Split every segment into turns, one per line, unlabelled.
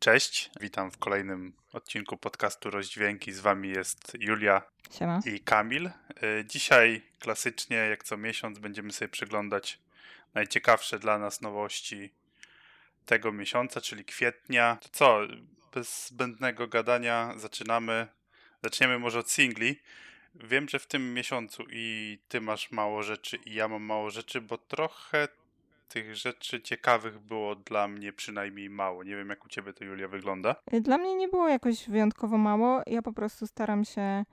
Cześć, witam w kolejnym odcinku podcastu Rozdźwięki. Z wami jest Julia
Siema.
i Kamil. Y, Dzisiaj klasycznie, jak co miesiąc, będziemy sobie przyglądać najciekawsze dla nas nowości tego miesiąca, czyli kwietnia. To co, bez zbędnego gadania zaczynamy. Zaczniemy może od singli. Wiem, że w tym miesiącu i ty masz mało rzeczy, i ja mam mało rzeczy, bo trochę tych rzeczy ciekawych było dla mnie przynajmniej mało. Nie wiem, jak u ciebie to, Julia, wygląda.
Dla mnie nie było jakoś wyjątkowo mało. Ja po prostu staram się e,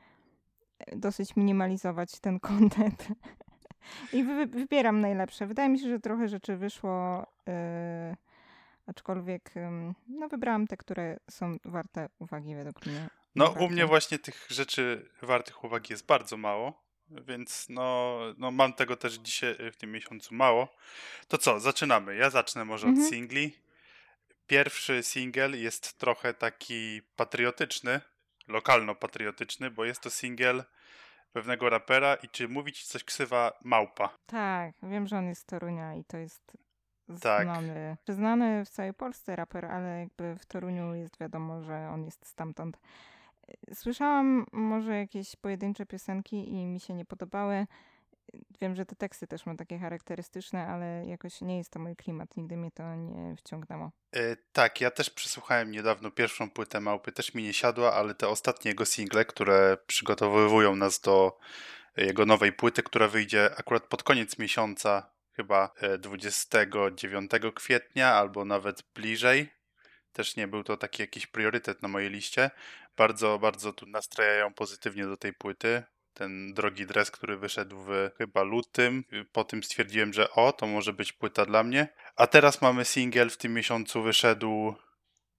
dosyć minimalizować ten content. I wy, wybieram najlepsze. Wydaje mi się, że trochę rzeczy wyszło, yy, aczkolwiek yy, no wybrałam te, które są warte uwagi według mnie.
No, u mnie właśnie tych rzeczy wartych uwagi jest bardzo mało, więc no, no mam tego też dzisiaj w tym miesiącu mało. To co, zaczynamy. Ja zacznę może
Mhm.
od singli. Pierwszy singiel jest trochę taki patriotyczny, lokalno-patriotyczny, bo jest to singiel pewnego rapera i czy mówić coś ksywa Małpa.
Tak, wiem, że on jest z Torunia i to jest
Tak.
znany, znany w całej Polsce raper, ale jakby w Toruniu jest wiadomo, że on jest stamtąd. Słyszałam może jakieś pojedyncze piosenki i mi się nie podobały. Wiem, że te teksty też ma takie charakterystyczne, ale jakoś nie jest to mój klimat. Nigdy mnie to nie wciągnęło.
E, tak, ja też przesłuchałem niedawno pierwszą płytę Małpy, też mi nie siadła, ale te ostatnie jego single, które przygotowywują nas do jego nowej płyty, która wyjdzie akurat pod koniec miesiąca, chyba e, 29 kwietnia albo nawet bliżej. Też nie był to taki jakiś priorytet na mojej liście. Bardzo, bardzo tu nastrajają pozytywnie do tej płyty. Ten drogi dres, który wyszedł w chyba lutym. Po tym stwierdziłem, że o, to może być płyta dla mnie. A teraz mamy singiel, w tym miesiącu wyszedł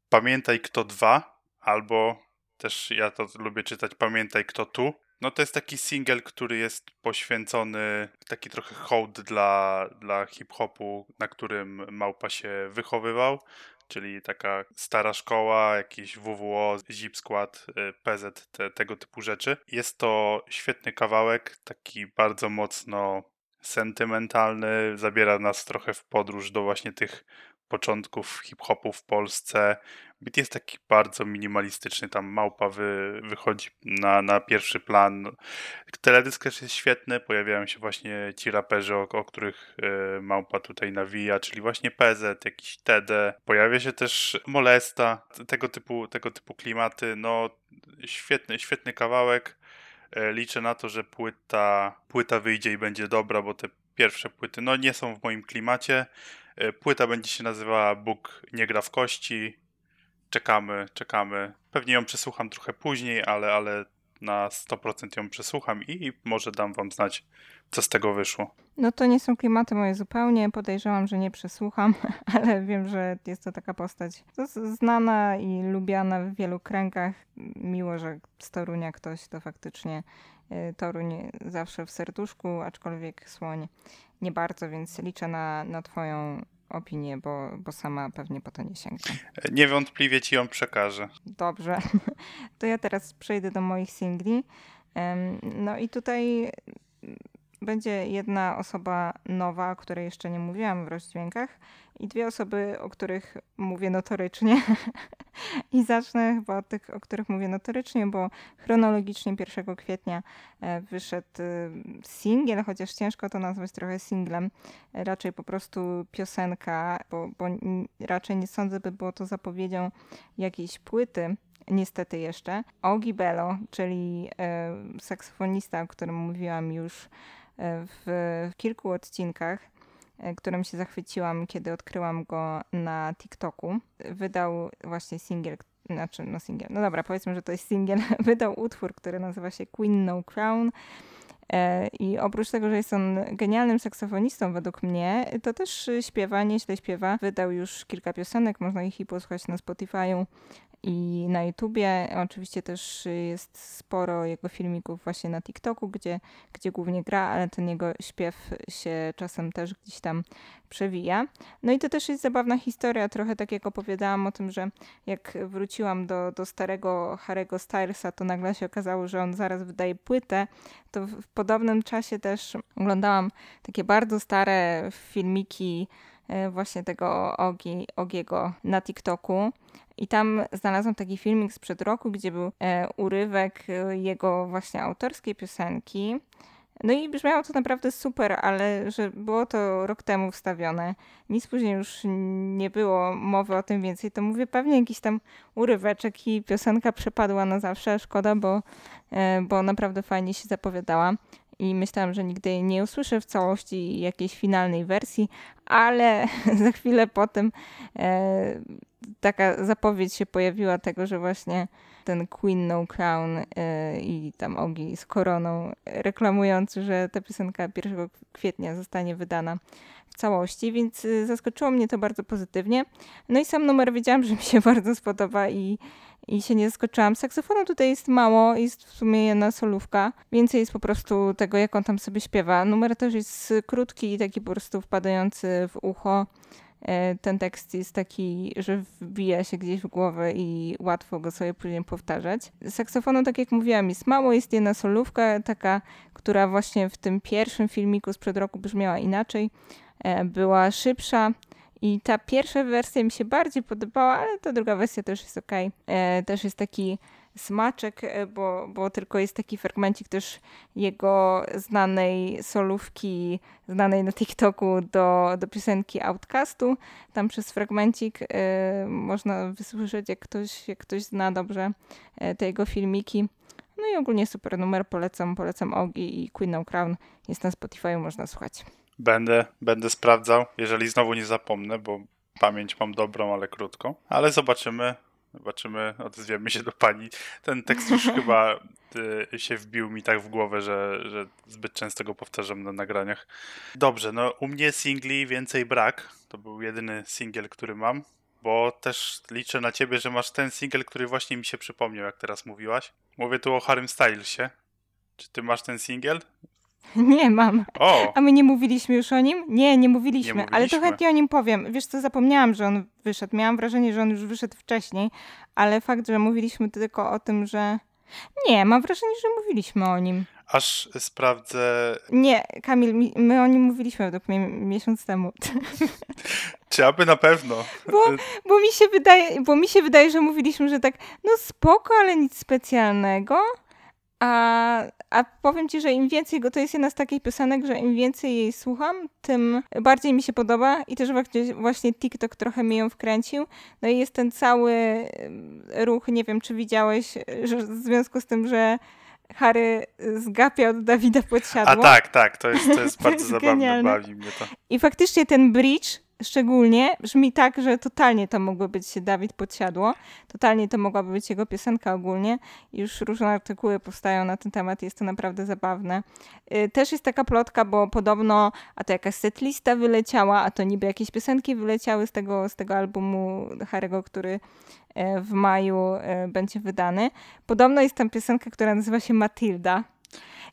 Pamiętaj kto dwa, albo też ja to lubię czytać Pamiętaj kto tu. No to jest taki singiel, który jest poświęcony, taki trochę hołd dla, dla hip-hopu, na którym Małpa się wychowywał, czyli taka stara szkoła, jakiś WWO, Zip Squad, y, PZ, te, tego typu rzeczy. Jest to świetny kawałek, taki bardzo mocno sentymentalny, zabiera nas trochę w podróż do właśnie tych początków hip-hopu w Polsce. Beat jest taki bardzo minimalistyczny, tam małpa wy, wychodzi na, na pierwszy plan. Teledysk też jest świetny, pojawiają się właśnie ci raperzy, o, o których e, małpa tutaj nawija, czyli właśnie PZ, jakiś TD. Pojawia się też Molesta, tego typu, tego typu klimaty. No, świetny, świetny kawałek. E, Liczę na to, że płyta, płyta wyjdzie i będzie dobra, bo te pierwsze płyty no, nie są w moim klimacie. E, Płyta będzie się nazywała Bóg nie gra w kości. Czekamy, czekamy. Pewnie ją przesłucham trochę później, ale, ale na 100% ją przesłucham i może dam wam znać, co z tego wyszło.
No to nie są klimaty moje zupełnie. Podejrzewam, że nie przesłucham, ale wiem, że jest to taka postać znana i lubiana w wielu kręgach. Miło, że z Torunia ktoś to faktycznie y, Toruń zawsze w serduszku, aczkolwiek słoń nie bardzo, więc liczę na, na twoją opinię, bo, bo sama pewnie po to nie sięgnę.
Niewątpliwie ci ją przekażę.
Dobrze. To ja teraz przejdę do moich singli. No i tutaj będzie jedna osoba nowa, o której jeszcze nie mówiłam w rozdźwiękach i dwie osoby, o których mówię notorycznie. I zacznę chyba od tych, o których mówię notorycznie, bo chronologicznie 1 kwietnia e, wyszedł y, singiel, chociaż ciężko to nazwać trochę singlem. E, Raczej po prostu piosenka, bo, bo raczej nie sądzę, by było to zapowiedzią jakiejś płyty, niestety jeszcze. Ogi Bello, czyli e, saksofonista, o którym mówiłam już e, w, w kilku odcinkach, e, którym się zachwyciłam, kiedy odkryłam go na TikToku. Wydał właśnie singiel, znaczy no singiel, no dobra, powiedzmy, że to jest singiel. Wydał utwór, który nazywa się Queen No Crown. E, I oprócz tego, że jest on genialnym saksofonistą według mnie, to też śpiewa, nieźle śpiewa. Wydał już kilka piosenek, można ich i posłuchać na Spotify'u i na YouTubie. Oczywiście też jest sporo jego filmików właśnie na TikToku, gdzie, gdzie głównie gra, ale ten jego śpiew się czasem też gdzieś tam przewija. No i to też jest zabawna historia, trochę tak jak opowiadałam o tym, że jak wróciłam do, do starego Harry'ego Stylesa, to nagle się okazało, że on zaraz wydaje płytę, to w, w podobnym czasie też oglądałam takie bardzo stare filmiki właśnie tego Ogi, Ogiego na TikToku. I tam znalazłam taki filmik sprzed roku, gdzie był e, urywek e, jego właśnie autorskiej piosenki. No i brzmiało to naprawdę super, ale że było to rok temu wstawione, nic później już nie było mowy o tym więcej, to mówię pewnie jakiś tam uryweczek i piosenka przepadła na zawsze, szkoda, bo, e, bo naprawdę fajnie się zapowiadała i myślałam, że nigdy nie usłyszę w całości jakiejś finalnej wersji, ale za chwilę potem e, taka zapowiedź się pojawiła tego, że właśnie ten Queen No Crown y, i tam Ogi z koroną reklamujący, że ta piosenka 1 kwietnia zostanie wydana w całości, więc y, zaskoczyło mnie to bardzo pozytywnie. No i sam numer wiedziałam, że mi się bardzo spodoba i, i się nie zaskoczyłam. Saksofonu tutaj jest mało, jest w sumie jedna solówka. Więcej jest po prostu tego, jak on tam sobie śpiewa. Numer też jest krótki i taki po prostu wpadający w ucho. E, ten tekst jest taki, że wbija się gdzieś w głowę i łatwo go sobie później powtarzać. Saksofonu, tak jak mówiłam, jest mało, jest jedna solówka, taka, która właśnie w tym pierwszym filmiku sprzed roku brzmiała inaczej, e, była szybsza. I ta pierwsza wersja mi się bardziej podobała, ale ta druga wersja też jest ok. E, też jest taki smaczek, e, bo, bo tylko jest taki fragmencik też jego znanej solówki, znanej na TikToku do, do piosenki Outcastu. Tam przez fragmencik y, można wysłyszeć, jak ktoś, jak ktoś zna dobrze te jego filmiki. No i ogólnie super numer, polecam, polecam Ogi i Queen No Crown. Jest na Spotify, można słuchać.
Będę, będę sprawdzał, jeżeli znowu nie zapomnę, bo pamięć mam dobrą, ale krótką. Ale zobaczymy, Zobaczymy, odezwiemy się do pani. Ten tekst już chyba y, się wbił mi tak w głowę, że, że zbyt często go powtarzam na nagraniach. Dobrze, no u mnie singli więcej brak. To był jedyny singiel, który mam, bo też liczę na ciebie, że masz ten singiel, który właśnie mi się przypomniał, jak teraz mówiłaś. Mówię tu o Harrym Stylesie. Czy ty masz ten singiel?
Nie mam.
O!
A my nie mówiliśmy już o nim? Nie, nie mówiliśmy,
Nie
ale to chętnie o nim powiem. Wiesz co, zapomniałam, że on wyszedł. Miałam wrażenie, że on już wyszedł wcześniej, ale fakt, że mówiliśmy tylko o tym, że... Nie, mam wrażenie, że mówiliśmy o nim.
Aż sprawdzę,
Nie, Kamil, mi- my o nim mówiliśmy mnie miesiąc temu.
czy aby na pewno.
Bo, bo, mi się wydaje, bo mi się wydaje, że mówiliśmy, że tak, no spoko, ale nic specjalnego. A, a powiem ci, że im więcej go, to jest jedna z takich piosenek, że im więcej jej słucham, tym bardziej mi się podoba i też właśnie, TikTok trochę mnie ją wkręcił. No i jest ten cały ruch, nie wiem czy widziałeś, że w związku z tym, że Harry zgapia od Dawida pod
A tak, tak, to jest, to jest bardzo zabawne, bawi mnie to.
I faktycznie ten bridge szczególnie brzmi tak, że totalnie to mógłby być Dawid Podsiadło. Totalnie to mogłaby być jego piosenka ogólnie. Już różne artykuły powstają na ten temat, jest to naprawdę zabawne. Y, Też jest taka plotka, bo podobno, a to jakaś setlista wyleciała, a to niby jakieś piosenki wyleciały z tego, z tego albumu Harry'ego, który e, w maju e, będzie wydany. Podobno jest tam piosenka, która nazywa się Matilda.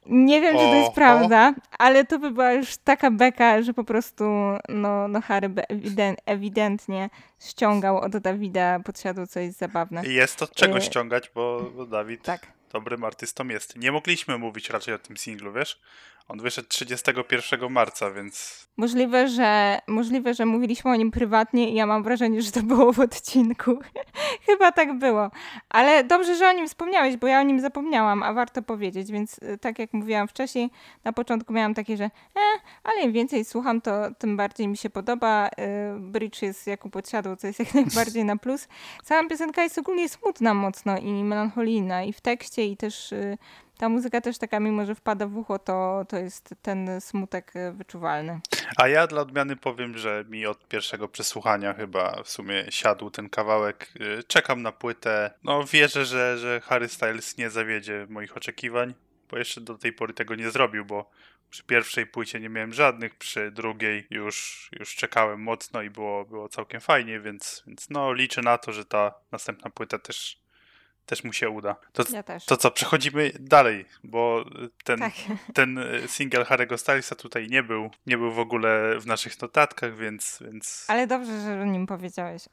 Nie wiem, czy to jest prawda, ale to by była już taka beka, że po prostu no, no Harry by ewiden- ewidentnie ściągał od Dawida podsiadło coś zabawne.
I jest to czego
Y,
ściągać, bo, bo Dawid
Tak.
dobrym artystą jest. Nie mogliśmy mówić raczej o tym singlu, wiesz? On wyszedł 31 marca, więc
Możliwe, że możliwe, że mówiliśmy o nim prywatnie i ja mam wrażenie, że to było w odcinku. Chyba tak było. Ale dobrze, że o nim wspomniałeś, bo ja o nim zapomniałam, a warto powiedzieć, więc y, tak jak mówiłam wcześniej, na początku miałam takie, że e, ale im więcej słucham, to tym bardziej mi się podoba. Y, Bridge jest jak u podsiadło, co jest jak najbardziej na plus. Cała piosenka jest ogólnie smutna mocno i melancholijna i w tekście i też y, ta muzyka też taka, mimo że wpada w ucho, to, to jest ten smutek y, wyczuwalny.
A ja dla odmiany powiem, że mi od pierwszego przesłuchania chyba w sumie siadł ten kawałek. Y, Czekam na płytę. No wierzę, że, że Harry Styles nie zawiedzie moich oczekiwań, bo jeszcze do tej pory tego nie zrobił, bo przy pierwszej płycie nie miałem żadnych, przy drugiej już, już czekałem mocno i było, było całkiem fajnie, więc, więc no liczę na to, że ta następna płyta też, też mu się uda. To,
Ja
to co, przechodzimy dalej, bo ten,
Tak.
ten e, single Harry'ego Stylesa tutaj nie był, nie był w ogóle w naszych notatkach, więc, więc...
Ale dobrze, że o nim powiedziałeś.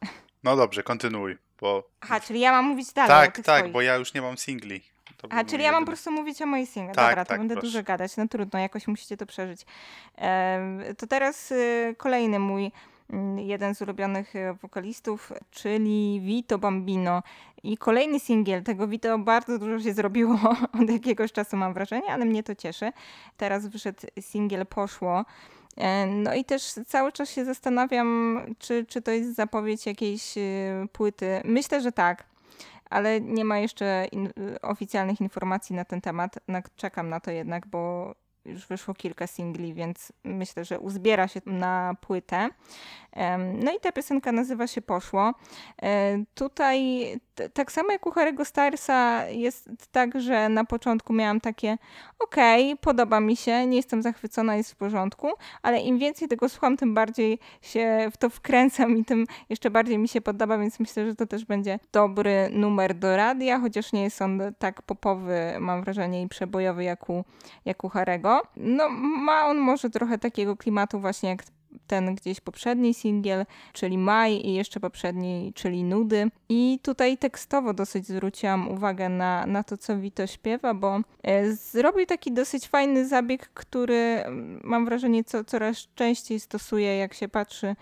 no dobrze, kontynuuj, bo...
Aha, czyli ja mam mówić dalej
tak, tak,
swoich.
bo ja już nie mam singli. To
czyli ja mam
jedyny.
po prostu mówić o moich singlach.
Tak,
Dobra, to
tak,
będę
proszę.
dużo gadać. No trudno, jakoś musicie to przeżyć. To teraz y, kolejny mój jeden z ulubionych e, wokalistów, czyli Vito Bambino. I kolejny singiel tego Vito bardzo dużo się zrobiło od jakiegoś czasu, mam wrażenie, ale mnie to cieszy. Teraz wyszedł singiel Poszło. E, no i też cały czas się zastanawiam, czy, czy to jest zapowiedź jakiejś e, płyty. Myślę, że tak, ale nie ma jeszcze in, oficjalnych informacji na ten temat. Czekam na to jednak, bo już wyszło kilka singli, więc myślę, że uzbiera się na płytę. No i ta piosenka nazywa się Poszło. E, tutaj tak samo jak u Harry'ego Stylesa jest tak, że na początku miałam takie okej, okay, podoba mi się, nie jestem zachwycona, jest w porządku, ale im więcej tego słucham, tym bardziej się w to wkręcam i tym jeszcze bardziej mi się podoba, więc myślę, że to też będzie dobry numer do radia, chociaż nie jest on tak popowy, mam wrażenie, i przebojowy jak u, jak u Harego. No ma on może trochę takiego klimatu właśnie jak ten gdzieś poprzedni singiel, czyli Maj i jeszcze poprzedni, czyli Nudy. I tutaj tekstowo dosyć zwróciłam uwagę na, na to, co Vito śpiewa, bo e, zrobił taki dosyć fajny zabieg, który mm, mam wrażenie co, coraz częściej stosuje, jak się patrzy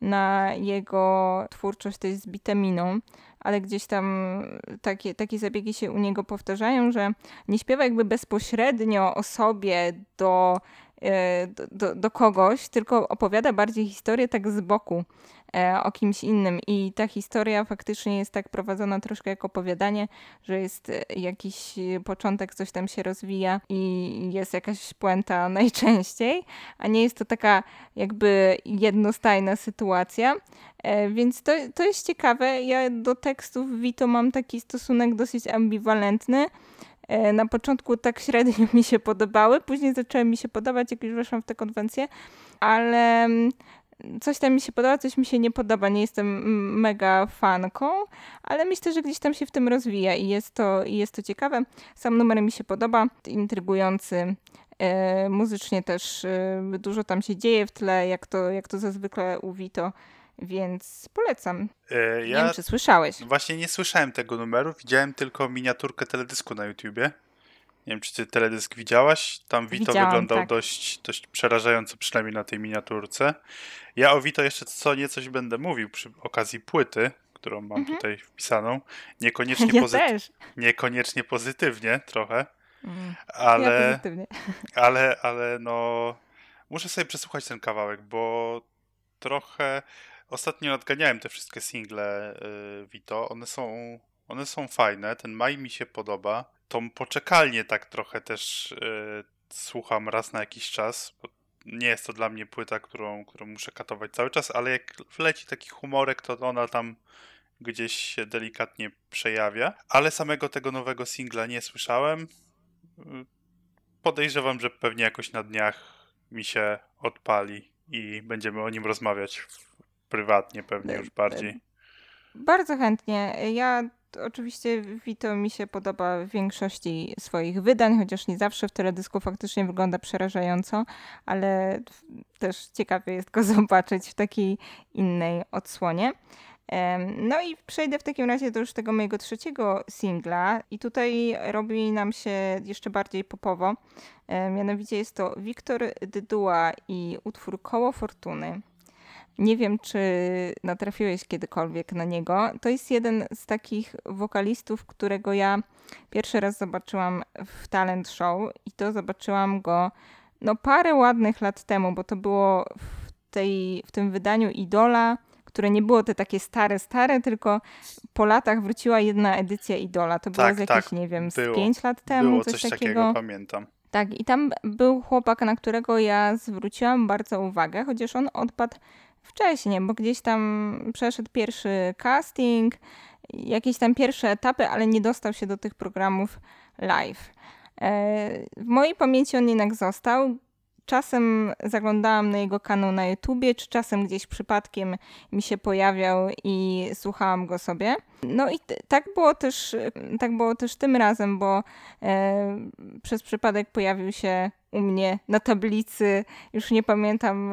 na jego twórczość, to jest z bitaminą ale gdzieś tam takie, takie zabiegi się u niego powtarzają, że nie śpiewa jakby bezpośrednio o sobie do do, do, do, kogoś, tylko opowiada bardziej historię tak z boku e, o kimś innym. I ta historia faktycznie jest tak prowadzona troszkę jak opowiadanie, że jest e, jakiś początek, coś tam się rozwija i jest jakaś puenta najczęściej, a nie jest to taka jakby jednostajna sytuacja. Więc to, to jest ciekawe. Ja do tekstów Vito mam taki stosunek dosyć ambiwalentny. E, na początku tak średnio mi się podobały, później zaczęły mi się podobać, jak już weszłam w tę konwencję, ale mm, coś tam mi się podoba, coś mi się nie podoba. Nie jestem mega fanką, ale myślę, że gdzieś tam się w tym rozwija i jest to, i jest to ciekawe. Sam numer mi się podoba, intrygujący. E, muzycznie też e, dużo tam się dzieje w tle, jak to, jak to zazwykle u Vito więc polecam. E, ja nie wiem, czy słyszałeś.
Właśnie nie słyszałem tego numeru, widziałem tylko miniaturkę teledysku na YouTubie. Nie wiem, czy ty teledysk widziałaś? Tam Vito Widziałam, wyglądał tak. dość, dość przerażająco, przynajmniej na tej miniaturce. Ja o Vito jeszcze co niecoś będę mówił przy okazji płyty, którą mam mhm. tutaj wpisaną. Niekoniecznie,
ja
niekoniecznie pozytywnie trochę, mm. ale, ja ale, ale no muszę sobie przesłuchać ten kawałek, bo trochę Ostatnio nadganiałem te wszystkie single y, Vito. One są, one są fajne. Ten Maj mi się podoba. Tą poczekalnię tak trochę też y, słucham raz na jakiś czas. nie jest to dla mnie płyta, którą, którą muszę katować cały czas, ale jak wleci taki humorek, to ona tam gdzieś się delikatnie przejawia. Ale samego tego nowego singla nie słyszałem. Y, podejrzewam, że pewnie jakoś na dniach mi się odpali i będziemy o nim rozmawiać prywatnie pewnie już bardziej.
Bardzo chętnie. Ja oczywiście Vito mi się podoba w większości swoich wydań, chociaż nie zawsze w teledysku faktycznie wygląda przerażająco, ale też ciekawie jest go zobaczyć w takiej innej odsłonie. No i przejdę w takim razie do już tego mojego trzeciego singla i tutaj robi nam się jeszcze bardziej popowo. Mianowicie jest to Wiktor Dydua i utwór Koło Fortuny. Nie wiem, czy natrafiłeś kiedykolwiek na niego. To jest jeden z takich wokalistów, którego ja pierwszy raz zobaczyłam w talent show i to zobaczyłam go no parę ładnych lat temu, bo to było w, tej, w tym wydaniu Idola, które nie było te takie stare, stare, tylko po latach wróciła jedna edycja Idola. To było tak, z jakieś, tak, nie wiem, z było, pięć lat temu, było coś, coś takiego. takiego.
Pamiętam.
Tak, i tam był chłopak, na którego ja zwróciłam bardzo uwagę, chociaż on odpadł wcześniej, bo gdzieś tam przeszedł pierwszy casting, jakieś tam pierwsze etapy, ale nie dostał się do tych programów live. E, w mojej pamięci on jednak został. Czasem zaglądałam na jego kanał na YouTubie, czy czasem gdzieś przypadkiem mi się pojawiał i słuchałam go sobie. No i tak było też, tak było też tym razem, bo e, przez przypadek pojawił się u mnie na tablicy, już nie pamiętam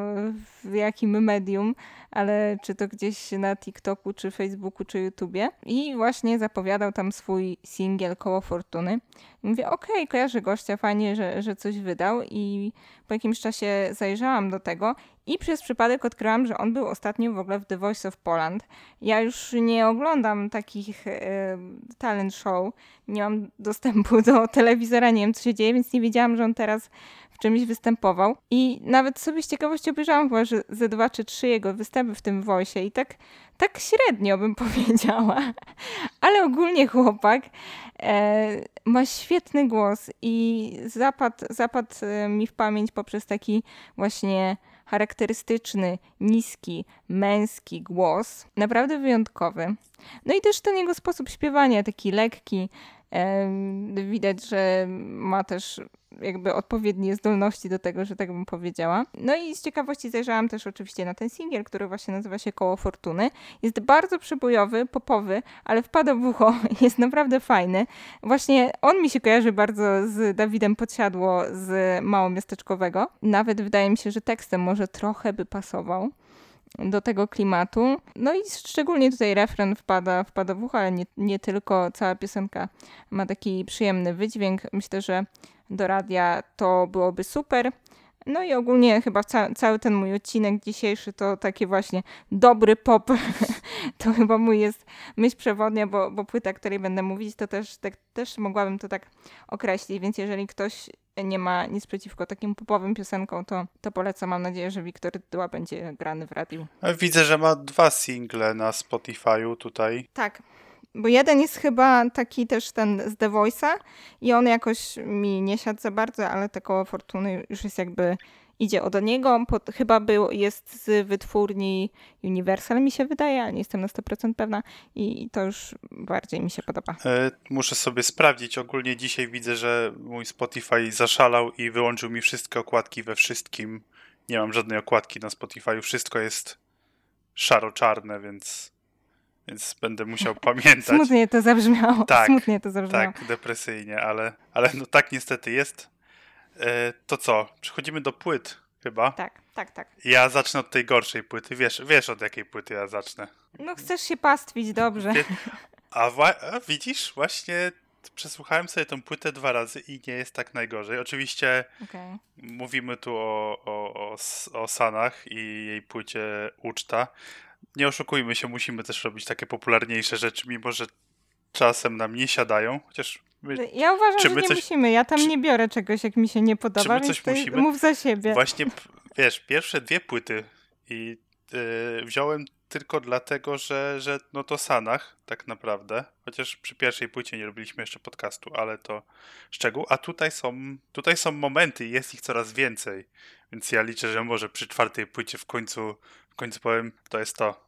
w jakim medium, ale czy to gdzieś na TikToku, czy Facebooku, czy YouTubie. I właśnie zapowiadał tam swój singiel Koło Fortuny. I mówię, okej, okay, kojarzę gościa, fajnie, że, że coś wydał i po jakimś czasie zajrzałam do tego I przez przypadek odkryłam, że on był ostatnio w ogóle w The Voice of Poland. Ja już nie oglądam takich e, talent show, nie mam dostępu do telewizora, nie wiem co się dzieje, więc nie wiedziałam, że on teraz w czymś występował. I nawet sobie z ciekawości obejrzałam chyba, że ze dwa czy trzy jego występy w tym Voice i tak, tak średnio bym powiedziała. Ale ogólnie chłopak e, ma świetny głos i zapadł, zapadł e, mi w pamięć poprzez taki właśnie charakterystyczny, niski, męski głos. Naprawdę wyjątkowy. No i też ten jego sposób śpiewania, taki lekki. Widać, że ma też jakby odpowiednie zdolności do tego, że tak bym powiedziała. No i z ciekawości zajrzałam też oczywiście na ten singiel, który właśnie nazywa się Koło Fortuny. Jest bardzo przebojowy, popowy, ale wpada w ucho, jest naprawdę fajny. Właśnie on mi się kojarzy bardzo z Dawidem Podsiadło z Małomiasteczkowego. Nawet wydaje mi się, że tekstem może trochę by pasował do tego klimatu. No i szczególnie tutaj refren wpada, wpada w ucho, ale nie, nie tylko. Cała piosenka ma taki przyjemny wydźwięk. Myślę, że do radia to byłoby super. No i ogólnie chyba ca cały ten mój odcinek dzisiejszy to taki właśnie dobry pop. to chyba mój jest myśl przewodnia, bo, bo płyta, której będę mówić, to też, tak, też mogłabym to tak określić. Więc jeżeli ktoś nie ma nic przeciwko takim popowym piosenkom, to, to polecam. Mam nadzieję, że Wiktor Dyła będzie grany w radiu.
Widzę, że ma dwa single na Spotify'u tutaj.
Tak. Bo jeden jest chyba taki też ten z The Voice'a i on jakoś mi nie siadł za bardzo, ale te koło fortuny już jest jakby idzie od niego. Pod, chyba był, jest z wytwórni Universal mi się wydaje, ale nie jestem na 100% pewna i, i to już bardziej mi się podoba.
E, muszę sobie sprawdzić. Ogólnie dzisiaj widzę, że mój Spotify zaszalał i wyłączył mi wszystkie okładki we wszystkim. Nie mam żadnej okładki na Spotify. Wszystko jest szaro-czarne, więc więc będę musiał pamiętać.
Smutnie to zabrzmiało. Tak, Smutnie to zabrzmiało.
Tak, depresyjnie, ale, ale no tak niestety jest. E, to co? Przechodzimy do płyt chyba.
Tak, tak, tak.
Ja zacznę od tej gorszej płyty. Wiesz, wiesz od jakiej płyty ja zacznę.
No chcesz się pastwić, dobrze.
A, a widzisz, właśnie przesłuchałem sobie tą płytę dwa razy i nie jest tak najgorzej. Oczywiście okay. mówimy tu o, o, o, o Sanach i jej płycie Uczta, nie oszukujmy się, musimy też robić takie popularniejsze rzeczy, mimo że czasem nam nie siadają, chociaż
my, Ja uważam, że nie coś, musimy, ja tam czy, nie biorę czegoś, jak mi się nie podoba, czy my coś musimy? mów za siebie.
Właśnie, wiesz, pierwsze dwie płyty i yy, wziąłem tylko dlatego, że, że no to Sanach tak naprawdę, chociaż przy pierwszej płycie nie robiliśmy jeszcze podcastu, ale to szczegół, a tutaj są, tutaj są momenty i jest ich coraz więcej, więc ja liczę, że może przy czwartej płycie w końcu w końcu powiem, to jest to.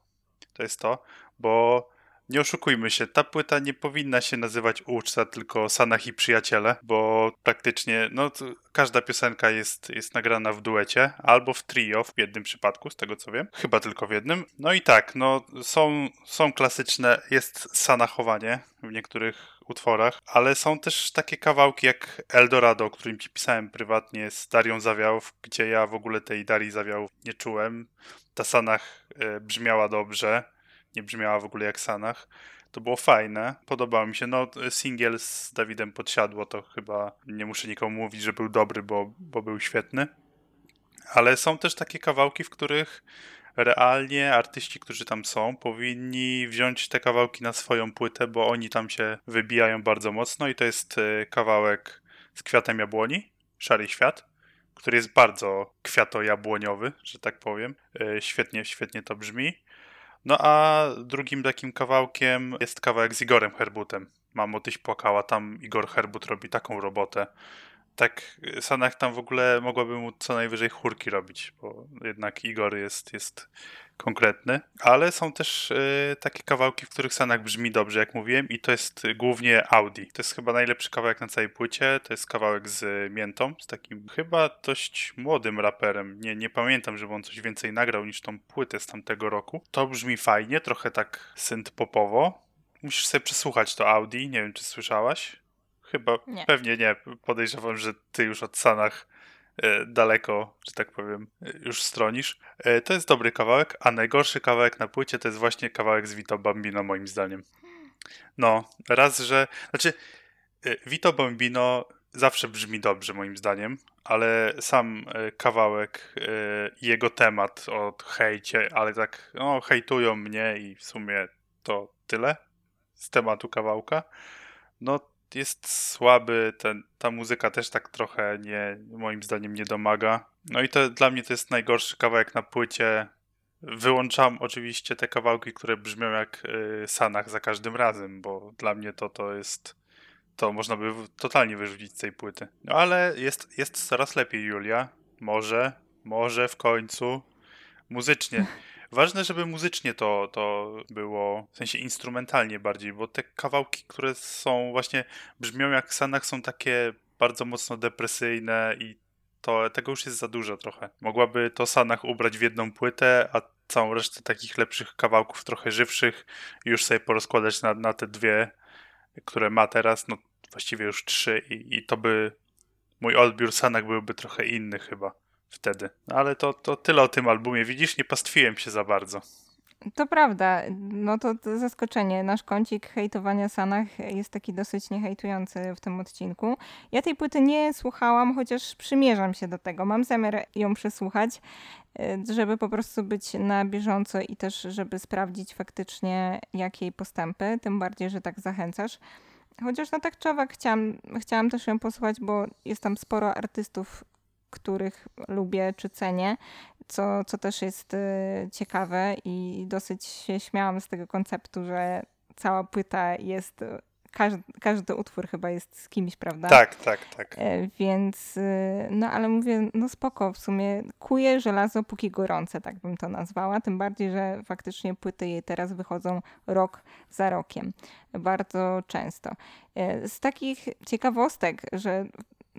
To jest to, bo nie oszukujmy się, ta płyta nie powinna się nazywać Uczta, tylko Sanach i Przyjaciele, bo praktycznie no, każda piosenka jest, jest nagrana w duecie albo w trio w jednym przypadku, z tego co wiem. Chyba tylko w jednym. No i tak, no są, są klasyczne, jest Sanachowanie w niektórych utworach, ale są też takie kawałki jak Eldorado, o którym ci pisałem prywatnie z Darią Zawiałów, gdzie ja w ogóle tej Darii Zawiałów nie czułem. Ta Sanach e, brzmiała dobrze, nie brzmiała w ogóle jak Sanach. To było fajne, podobało mi się. No, singiel z Dawidem Podsiadło to chyba nie muszę nikomu mówić, że był dobry, bo, bo był świetny. Ale są też takie kawałki, w których realnie artyści, którzy tam są, powinni wziąć te kawałki na swoją płytę, bo oni tam się wybijają bardzo mocno i to jest e, kawałek z kwiatem jabłoni, Szary Świat, który jest bardzo kwiato-jabłoniowy, że tak powiem. E, świetnie, świetnie to brzmi. No a drugim takim kawałkiem jest kawałek z Igorem Herbutem. Mamo, tyś płakała, tam Igor Herbut robi taką robotę tak Sanach tam w ogóle mogłaby mu co najwyżej chórki robić, bo jednak Igor jest, jest konkretny, ale są też y, takie kawałki, w których Sanach brzmi dobrze, jak mówiłem i to jest głównie Audi. To jest chyba najlepszy kawałek na całej płycie, to jest kawałek z Miętą, z takim chyba dość młodym raperem. Nie, nie pamiętam, żeby on coś więcej nagrał niż tą płytę z tamtego roku. To brzmi fajnie, trochę tak synth popowo. Musisz sobie przesłuchać to Audi, nie wiem czy słyszałaś. Chyba, nie. pewnie nie. Podejrzewam, że ty już od Sanach daleko, że tak powiem, e, już stronisz. E, to jest dobry kawałek, a najgorszy kawałek na płycie to jest właśnie kawałek z Vito Bambino, moim zdaniem. No, raz, że. Znaczy, Vito Bambino zawsze brzmi dobrze, moim zdaniem, ale sam e, kawałek e, jego temat o hejcie, ale tak, no, hejtują mnie i w sumie to tyle z tematu kawałka. No, jest słaby, ten, ta muzyka też tak trochę nie, moim zdaniem nie domaga. No i to dla mnie to jest najgorszy kawałek na płycie. Wyłączam oczywiście te kawałki, które brzmią jak y, Sanach za każdym razem, bo dla mnie to to jest to można by totalnie wyrzucić z tej płyty. No ale jest, jest coraz lepiej, Julia. Może, może w końcu. Muzycznie. Ważne, żeby muzycznie to, to było, w sensie instrumentalnie bardziej, bo te kawałki, które są właśnie, brzmią jak Sanach, są takie bardzo mocno depresyjne i to tego już jest za dużo trochę. Mogłaby to Sanach ubrać w jedną płytę, a całą resztę takich lepszych kawałków, trochę żywszych, już sobie porozkładać na, na te dwie, które ma teraz, no właściwie już trzy i, i to by mój odbiór Sanak byłby trochę inny chyba wtedy. Ale to, to tyle o tym albumie. Widzisz, nie pastwiłem się za bardzo.
To prawda, no to, to zaskoczenie. Nasz kącik hejtowania Sanach jest taki dosyć niehejtujący w tym odcinku. Ja tej płyty nie słuchałam, chociaż przymierzam się do tego. Mam zamiar ją przesłuchać, y, żeby po prostu być na bieżąco i też, żeby sprawdzić faktycznie, jakie jej postępy. Tym bardziej, że tak zachęcasz. Chociaż no tak człowiek chciałam, chciałam też ją posłuchać, bo jest tam sporo artystów, których lubię czy cenię, co, co też jest y, ciekawe i dosyć się śmiałam z tego konceptu, że cała płyta jest każdy, każdy utwór chyba jest z kimś, prawda?
Tak, tak, tak.
E, więc, y, no ale mówię, no spoko, w sumie kuje żelazo póki gorące, tak bym to nazwała. Tym bardziej, że faktycznie płyty jej teraz wychodzą rok za rokiem. Bardzo często. E, z takich ciekawostek, że